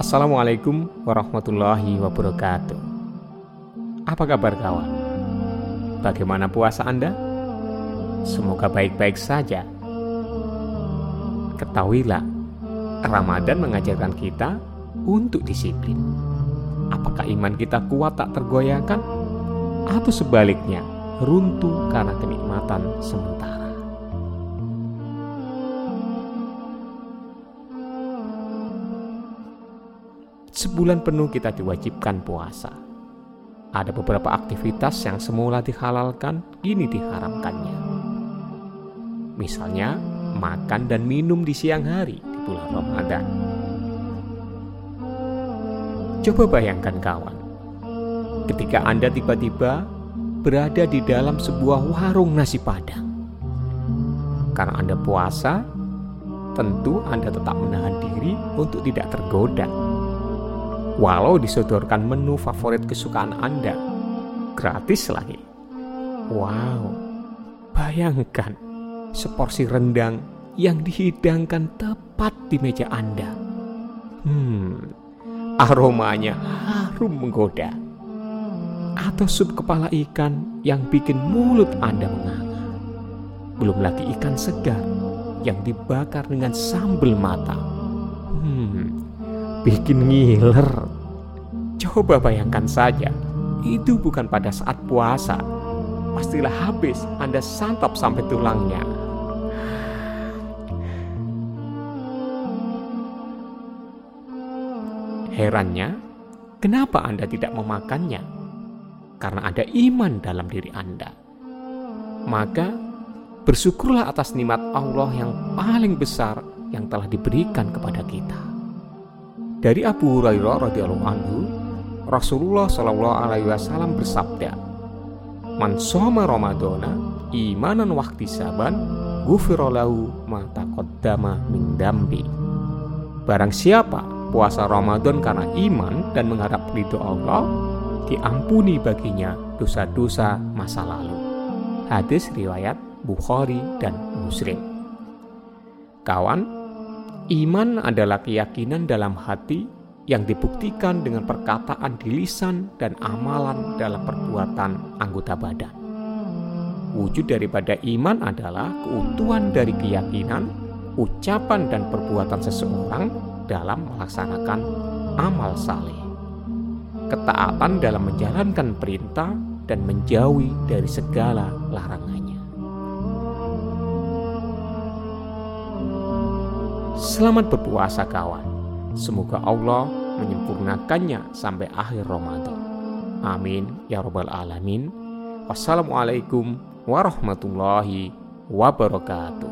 Assalamualaikum warahmatullahi wabarakatuh. Apa kabar kawan? Bagaimana puasa Anda? Semoga baik-baik saja. Ketahuilah, Ramadan mengajarkan kita untuk disiplin. Apakah iman kita kuat tak tergoyahkan? Atau sebaliknya, runtuh karena kenikmatan sementara? Sebulan penuh kita diwajibkan puasa. Ada beberapa aktivitas yang semula dihalalkan, kini diharamkannya. Misalnya, makan dan minum di siang hari di bulan Ramadan. Coba bayangkan kawan, ketika Anda tiba-tiba berada di dalam sebuah warung nasi padang. Karena Anda puasa, tentu Anda tetap menahan diri untuk tidak tergoda Walau disodorkan menu favorit kesukaan Anda, gratis lagi. Wow, bayangkan seporsi rendang yang dihidangkan tepat di meja Anda. Hmm, aromanya harum menggoda. Atau sup kepala ikan yang bikin mulut Anda menganga. Belum lagi ikan segar yang dibakar dengan sambal matang. Hmm, bikin ngiler. Coba bayangkan saja, itu bukan pada saat puasa. Pastilah habis Anda santap sampai tulangnya. Herannya, kenapa Anda tidak memakannya? Karena ada iman dalam diri Anda. Maka, bersyukurlah atas nikmat Allah yang paling besar yang telah diberikan kepada kita. Dari Abu Hurairah radhiyallahu anhu, Rasulullah shallallahu alaihi wasallam bersabda, "Man shoma Ramadana imanan saban, ghufirallahu ma taqaddama min dambi." Barang siapa puasa Ramadan karena iman dan mengharap ridho Allah, diampuni baginya dosa-dosa masa lalu. Hadis riwayat Bukhari dan Muslim. Kawan, Iman adalah keyakinan dalam hati yang dibuktikan dengan perkataan di lisan dan amalan dalam perbuatan anggota badan. Wujud daripada iman adalah keutuhan dari keyakinan, ucapan dan perbuatan seseorang dalam melaksanakan amal saleh. Ketaatan dalam menjalankan perintah dan menjauhi dari segala larangannya. Selamat berpuasa kawan. Semoga Allah menyempurnakannya sampai akhir Ramadan. Amin ya robbal alamin. Wassalamualaikum warahmatullahi wabarakatuh.